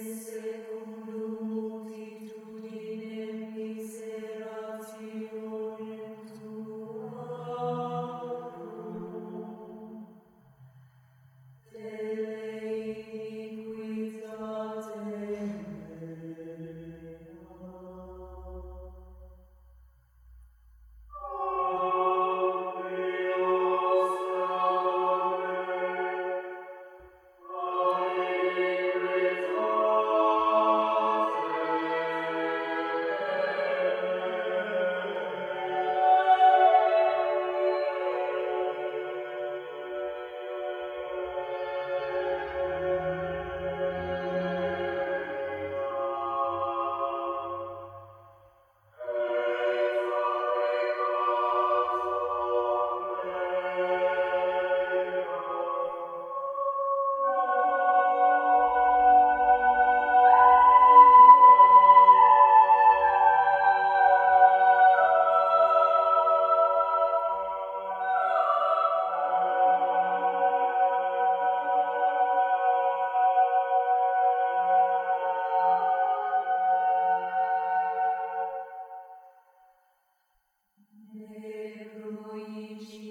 Spiritum Sanctum